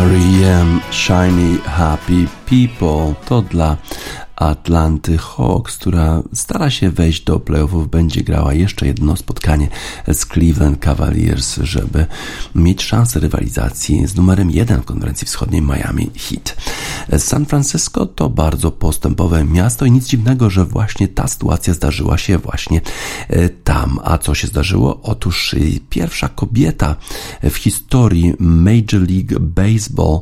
R.E.M. Shiny Happy People to dla Atlanty Hawks, która stara się wejść do playoffów, będzie grała jeszcze jedno spotkanie z Cleveland Cavaliers, żeby mieć szansę rywalizacji z numerem jeden konferencji wschodniej Miami Heat. San Francisco to bardzo postępowe miasto i nic dziwnego, że właśnie ta sytuacja zdarzyła się właśnie e, tam. A co się zdarzyło? Otóż pierwsza kobieta w historii Major League Baseball,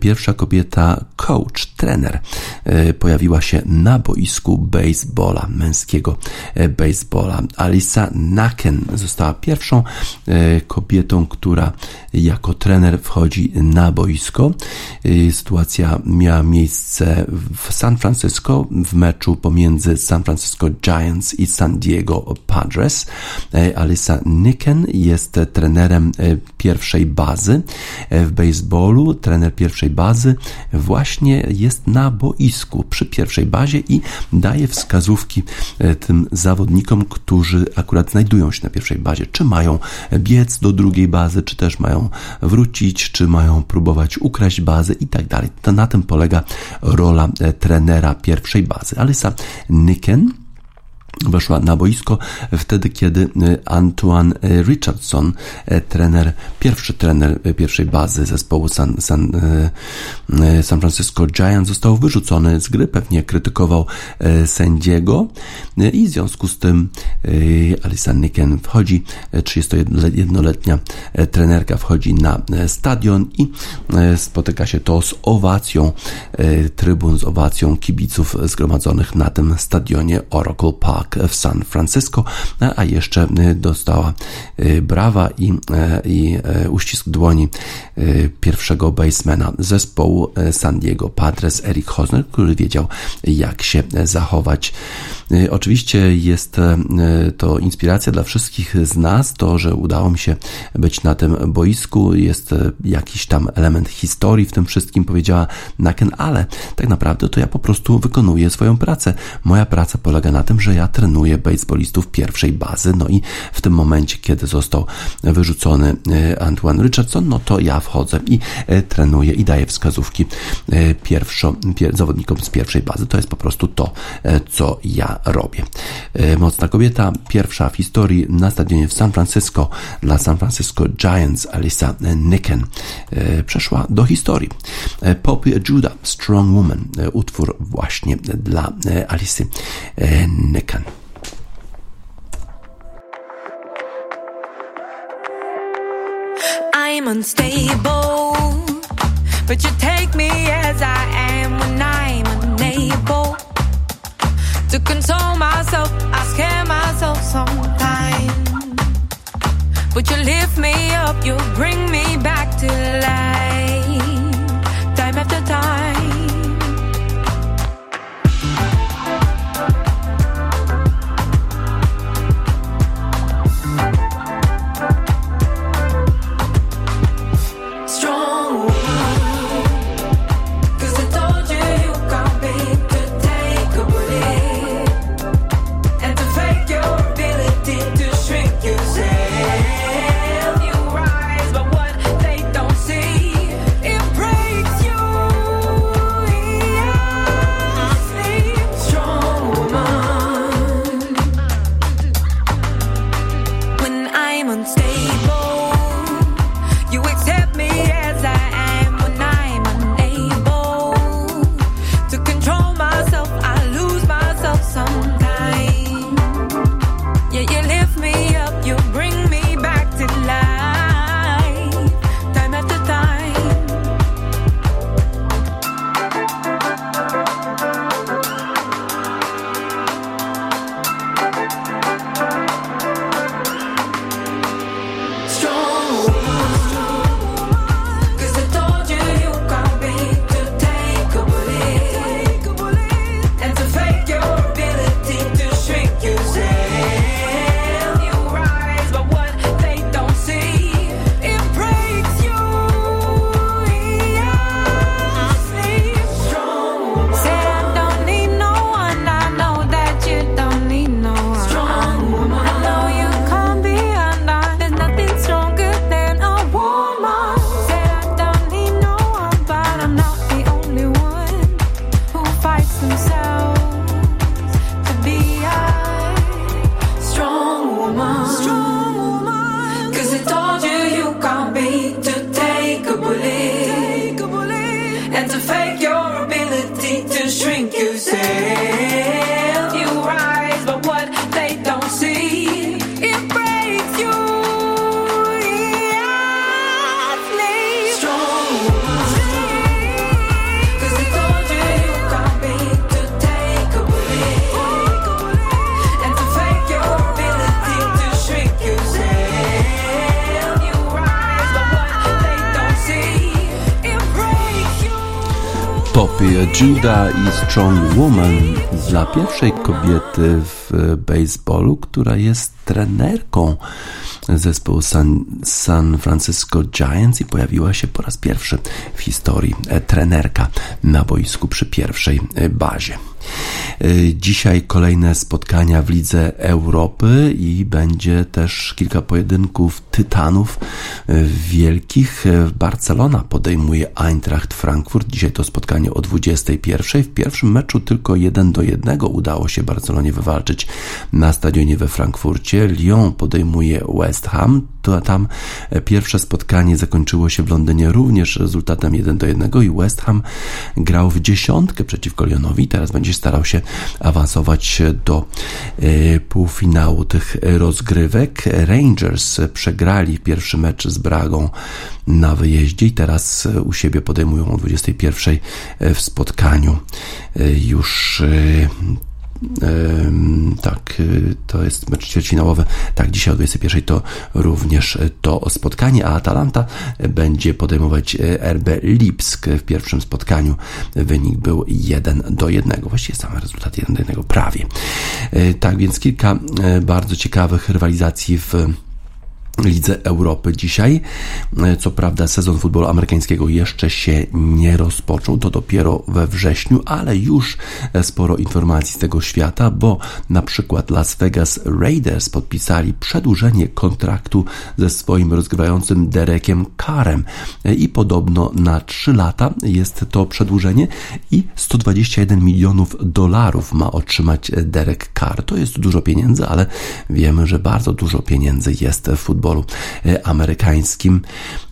pierwsza kobieta coach, trener, e, pojawiła się się na boisku baseballa, męskiego e, baseballa. Alisa Naken została pierwszą e, kobietą, która jako trener wchodzi na boisko. E, sytuacja miała miejsce w San Francisco w meczu pomiędzy San Francisco Giants i San Diego Padres. Alisa Niken jest trenerem pierwszej bazy w baseballu. Trener pierwszej bazy właśnie jest na boisku przy pierwszej pierwszej bazie i daje wskazówki e, tym zawodnikom, którzy akurat znajdują się na pierwszej bazie, czy mają biec do drugiej bazy, czy też mają wrócić, czy mają próbować ukraść bazę i tak dalej. Na tym polega rola e, trenera pierwszej bazy. Alysa Niken weszła na boisko wtedy, kiedy e, Antoine e, Richardson, e, trener, pierwszy trener pierwszej bazy zespołu San, San, San Francisco Giants został wyrzucony z gry, pewnie krytykował sędziego i w związku z tym Alisa Niken wchodzi, 31-letnia trenerka wchodzi na stadion i spotyka się to z owacją trybun, z owacją kibiców zgromadzonych na tym stadionie Oracle Park w San Francisco, a jeszcze y, dostała y, brawa i, i uścisk dłoni pierwszego basemana zespołu San Diego Padres, Eric Hosner, który wiedział jak się zachować. Oczywiście jest to inspiracja dla wszystkich z nas, to, że udało mi się być na tym boisku, jest jakiś tam element historii w tym wszystkim, powiedziała Naken, ale tak naprawdę to ja po prostu wykonuję swoją pracę. Moja praca polega na tym, że ja trenuje baseballistów pierwszej bazy. No i w tym momencie, kiedy został wyrzucony e, Antoine Richardson, no to ja wchodzę i e, trenuję i daję wskazówki e, pierwszo, zawodnikom z pierwszej bazy. To jest po prostu to, co ja robię. Mocna kobieta, pierwsza w historii na stadionie w San Francisco dla San Francisco Giants, Alisa Nicken, przeszła do historii. Poppy Judah, Strong Woman, utwór właśnie dla Alicy Nicken. I'm unstable, but you take me as I am when I'm unable to control myself. I scare myself sometimes, but you lift me up, you bring me back to life, Popie Judah i Strong Woman dla pierwszej kobiety w baseballu, która jest trenerką zespołu San, San Francisco Giants i pojawiła się po raz pierwszy w historii e, trenerka na boisku przy pierwszej bazie. E, Dzisiaj kolejne spotkania w Lidze Europy i będzie też kilka pojedynków tytanów e, wielkich. E, Barcelona podejmuje Eintracht Frankfurt. Dzisiaj to spotkanie o 21. W pierwszym meczu tylko 1 do 1 udało się Barcelonie wywalczyć na stadionie we Frankfurcie. Lyon podejmuje West Ham. To tam e, pierwsze spotkanie zakończyło się w Londynie również rezultatem 1 do 1 i West Ham grał w dziesiątkę przeciwko Lyonowi. Teraz będzie starał się awansować do e, półfinału tych rozgrywek. Rangers przegrali pierwszy mecz z Bragą na wyjeździe i teraz e, u siebie podejmują o 21 w spotkaniu e, już e, tak, y, to jest mecz ćwierćfinałowy. Tak, dzisiaj o 21 to również y, to spotkanie, a Atalanta będzie podejmować y, RB Lipsk w pierwszym spotkaniu. Wynik był 1 do 1. Właściwie sam rezultat 1 do 1 prawie. Tak więc kilka bardzo ciekawych rywalizacji w Lidze Europy dzisiaj. E, Co prawda sezon futbolu amerykańskiego jeszcze się nie rozpoczął, to dopiero we wrześniu, ale już sporo informacji z tego świata, bo na przykład Las Vegas Raiders podpisali przedłużenie kontraktu ze swoim rozgrywającym Derekiem Carrem E, i podobno na 3 lata jest to przedłużenie i 121 milionów dolarów ma otrzymać Derek Carr. To jest dużo pieniędzy, ale wiemy, że bardzo dużo pieniędzy jest w futbolu e, amerykańskim.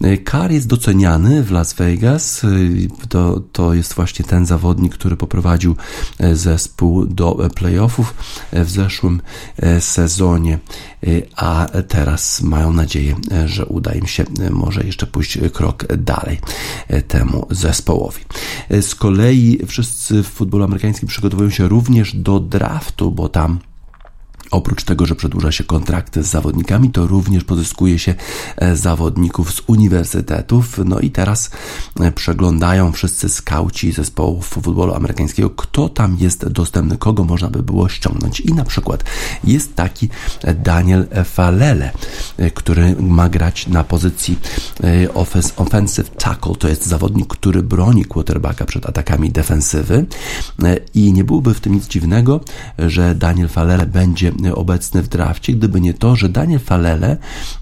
E, Carr jest doceniany w Las Vegas. E, To, to jest właśnie ten zawodnik, który poprowadził zespół do playoffów w zeszłym sezonie, a teraz mają nadzieję, że uda im się może jeszcze pójść krok dalej temu zespołowi. Z kolei wszyscy w futbolu amerykańskim przygotowują się również do draftu, bo tam Oprócz tego, że przedłuża się kontrakty z zawodnikami, to również pozyskuje się e, zawodników z uniwersytetów. No i teraz e, przeglądają wszyscy skauci zespołów futbolu amerykańskiego, kto tam jest dostępny, kogo można by było ściągnąć. I na przykład jest taki Daniel Falele, e, który ma grać na pozycji offens- offensive tackle. To jest zawodnik, który broni quarterbacka przed atakami defensywy. I nie byłoby w tym nic dziwnego, że Daniel Falele będzie obecny w drafcie, gdyby nie to, że Daniel Falele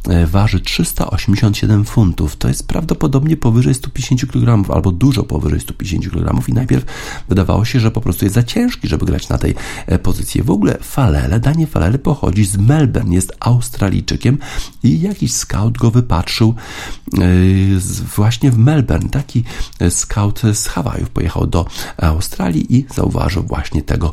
e, waży 387 funtów. To jest prawdopodobnie powyżej 150 kg, albo dużo powyżej 150 kg i najpierw wydawało się, że po prostu jest za ciężki, żeby grać na tej e, pozycji. W ogóle Falele, Daniel Falele pochodzi z Melbourne, jest Australijczykiem i jakiś scout go wypatrzył e, właśnie w Melbourne. Taki scout z Hawajów pojechał do Australii i zauważył właśnie tego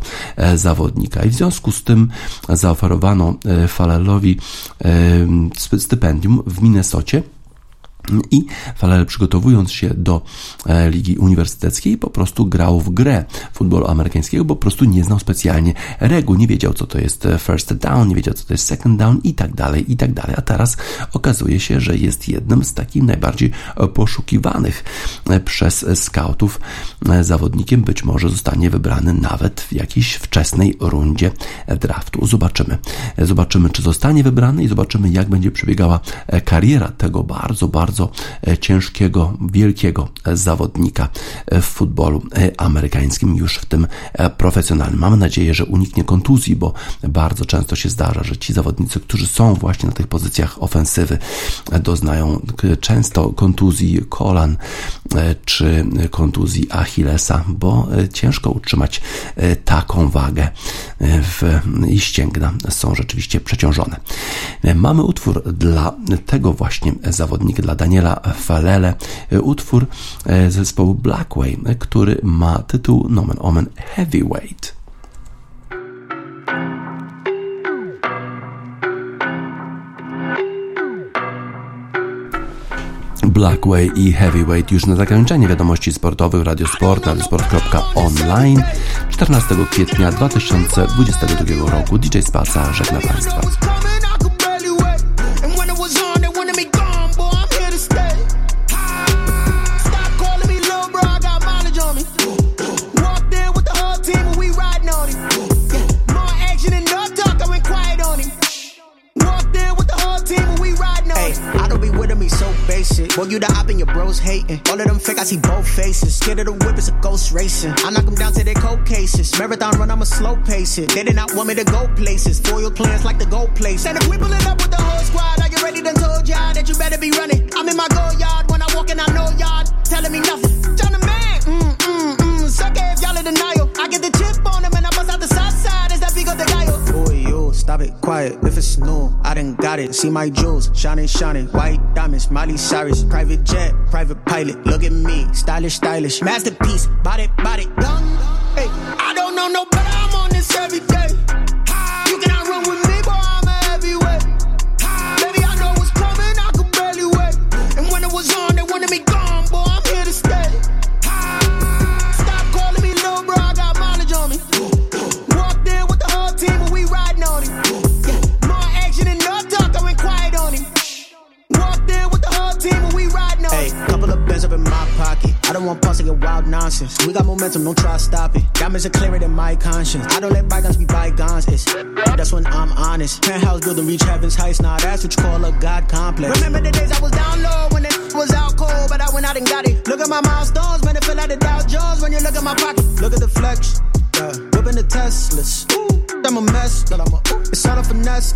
zawodnika. I w związku z tym zaoferowano e, Falelowi e, sty- stypendium w Minnesocie. I Falel przygotowując się do e, ligi uniwersyteckiej po prostu grał w grę futbolu amerykańskiego, bo po prostu nie znał specjalnie reguł, nie wiedział co to jest e, first down, nie wiedział co to jest second down i tak dalej, i tak dalej. A teraz okazuje się, że jest jednym z takich najbardziej e, poszukiwanych przez scoutów zawodnikiem. Być może zostanie wybrany nawet w jakiejś wczesnej rundzie draftu. Zobaczymy. Zobaczymy, czy zostanie wybrany i zobaczymy, jak będzie przebiegała kariera tego bardzo, bardzo e, ciężkiego, wielkiego e, zawodnika e, w futbolu amerykańskim, już w tym profesjonalnym. Mamy nadzieję, że uniknie kontuzji, bo bardzo często się zdarza, że ci zawodnicy, którzy są właśnie na tych pozycjach ofensywy, doznają często kontuzji kolan czy kontuzji Achillesa, bo ciężko utrzymać taką wagę w, i ścięgna są rzeczywiście przeciążone. Mamy utwór dla tego właśnie zawodnika, dla Daniela Falele, utwór zespołu Blackway, który ma tytuł nomen omen Heavyweight. Blackway i Heavyweight już na zakończenie wiadomości sportowych Radiosport, radiosport.online 14 kwietnia 2022 roku. DJ Spaca żegna Państwa. Boy, you the op and your bros hating. All of them fake, I see both faces. Scared of the whip, it's a ghost racing. I knock them down to their cold cases. Marathon run, I'ma slow pace it. They did not want me to go places. Foil plans like the gold place. And if we pulling up with the whole squad, are you ready? Done told y'all that you better be running. I'm in my go yard when I walk in, I know y'all telling me nothing. John stop it, quiet. If it's new, I done got it. See my jewels, shining, shining. White diamonds, Miley Cyrus. Private jet, private pilot. Look at me, stylish, stylish. Masterpiece, body, body. Young, We got momentum, don't try to stop it. Diamonds are clearer than my conscience. I don't let bygones be bygones. It's that's when I'm honest. Penthouse building reach heaven's heights. Now that's what you call a god complex. Remember the days I was down low when it was out cold, but I went out and got it. Look at my milestones, man, it feel like the Dow Jones when you look at my pocket. Look at the flex, yeah. Whipping the Teslas. Ooh, I'm a mess, but I'm a it's out a finesse.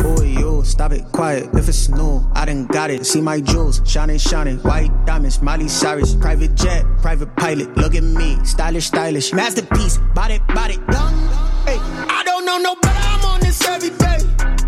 Who are you stop it, quiet. If it's new, I done got it. See my jewels, shining, shining, white diamonds, Miley Cyrus, private jet, private pilot. Look at me, stylish, stylish, masterpiece, body, body, young. Hey, I don't know no better. I'm on this every day.